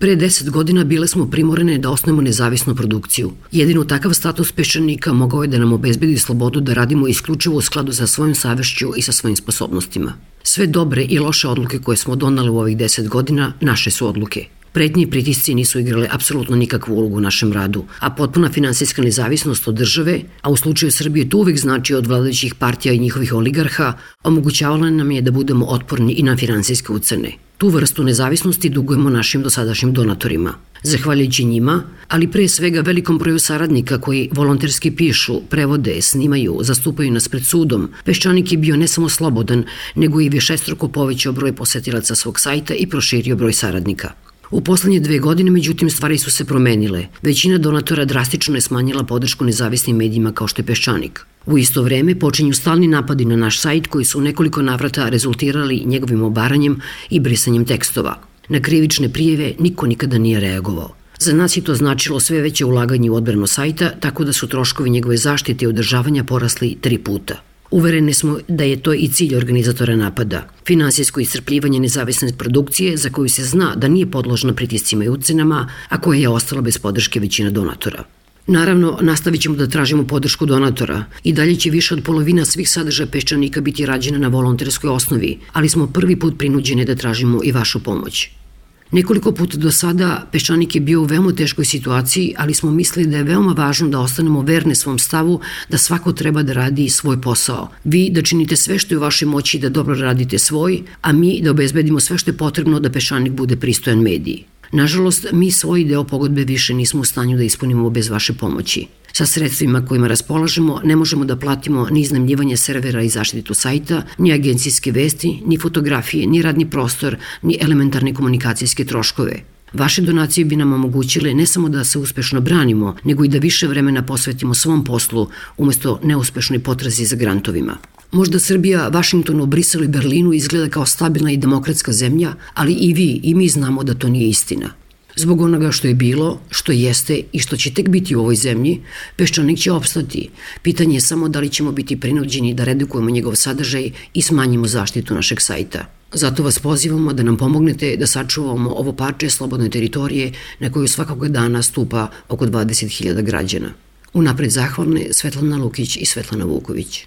Pre deset godina bile smo primorene da osnemo nezavisnu produkciju. Jedino takav status peščanika mogao je da nam obezbedi slobodu da radimo isključivo u skladu sa svojim savešću i sa svojim sposobnostima. Sve dobre i loše odluke koje smo donali u ovih deset godina naše su odluke. Pretnji i pritisci nisu igrale apsolutno nikakvu ulogu u našem radu, a potpuna finansijska nezavisnost od države, a u slučaju Srbije to uvek znači od vladajućih partija i njihovih oligarha, omogućavala nam je da budemo otporni i na finansijske ucene. Tu vrstu nezavisnosti dugujemo našim dosadašnjim donatorima. Zahvaljujući njima, ali pre svega velikom broju saradnika koji volonterski pišu, prevode, snimaju, zastupaju nas pred sudom, Peščanik je bio ne samo slobodan, nego i višestruko povećao broj posetilaca svog sajta i proširio broj saradnika. U poslednje dve godine, međutim, stvari su se promenile. Većina donatora drastično je smanjila podršku nezavisnim medijima kao što je Peščanik. U isto vreme počinju stalni napadi na naš sajt koji su nekoliko navrata rezultirali njegovim obaranjem i brisanjem tekstova. Na krivične prijeve niko nikada nije reagovao. Za nas je to značilo sve veće ulaganje u odbranu sajta, tako da su troškovi njegove zaštite i održavanja porasli tri puta. Uvereni smo da je to i cilj organizatora napada. Finansijsko iscrpljivanje nezavisne produkcije za koju se zna da nije podložna pritiscima i ucenama, a koja je ostala bez podrške većina donatora. Naravno, nastavit ćemo da tražimo podršku donatora i dalje će više od polovina svih sadržaja peščanika biti rađena na volonterskoj osnovi, ali smo prvi put prinuđeni da tražimo i vašu pomoć. Nekoliko puta do sada Peščanik je bio u veoma teškoj situaciji, ali smo mislili da je veoma važno da ostanemo verne svom stavu da svako treba da radi svoj posao. Vi da činite sve što je u vašoj moći da dobro radite svoj, a mi da obezbedimo sve što je potrebno da Peščanik bude pristojan mediji. Nažalost, mi svoj deo pogodbe više nismo u stanju da ispunimo bez vaše pomoći. Sa sredstvima kojima raspolažemo ne možemo da platimo ni iznajmljivanje servera i zaštitu sajta, ni agencijske vesti, ni fotografije, ni radni prostor, ni elementarne komunikacijske troškove. Vaše donacije bi nam omogućile ne samo da se uspešno branimo, nego i da više vremena posvetimo svom poslu umesto neuspešnoj potrazi za grantovima. Možda Srbija, Vašingtonu, Briselu i Berlinu izgleda kao stabilna i demokratska zemlja, ali i vi i mi znamo da to nije istina. Zbog onoga što je bilo, što jeste i što će tek biti u ovoj zemlji, Peščanik će opstati. Pitanje je samo da li ćemo biti prinuđeni da redukujemo njegov sadržaj i smanjimo zaštitu našeg sajta. Zato vas pozivamo da nam pomognete da sačuvamo ovo parče slobodne teritorije na koju svakog dana stupa oko 20.000 građana. Unapred zahvalne Svetlana Lukić i Svetlana Vuković.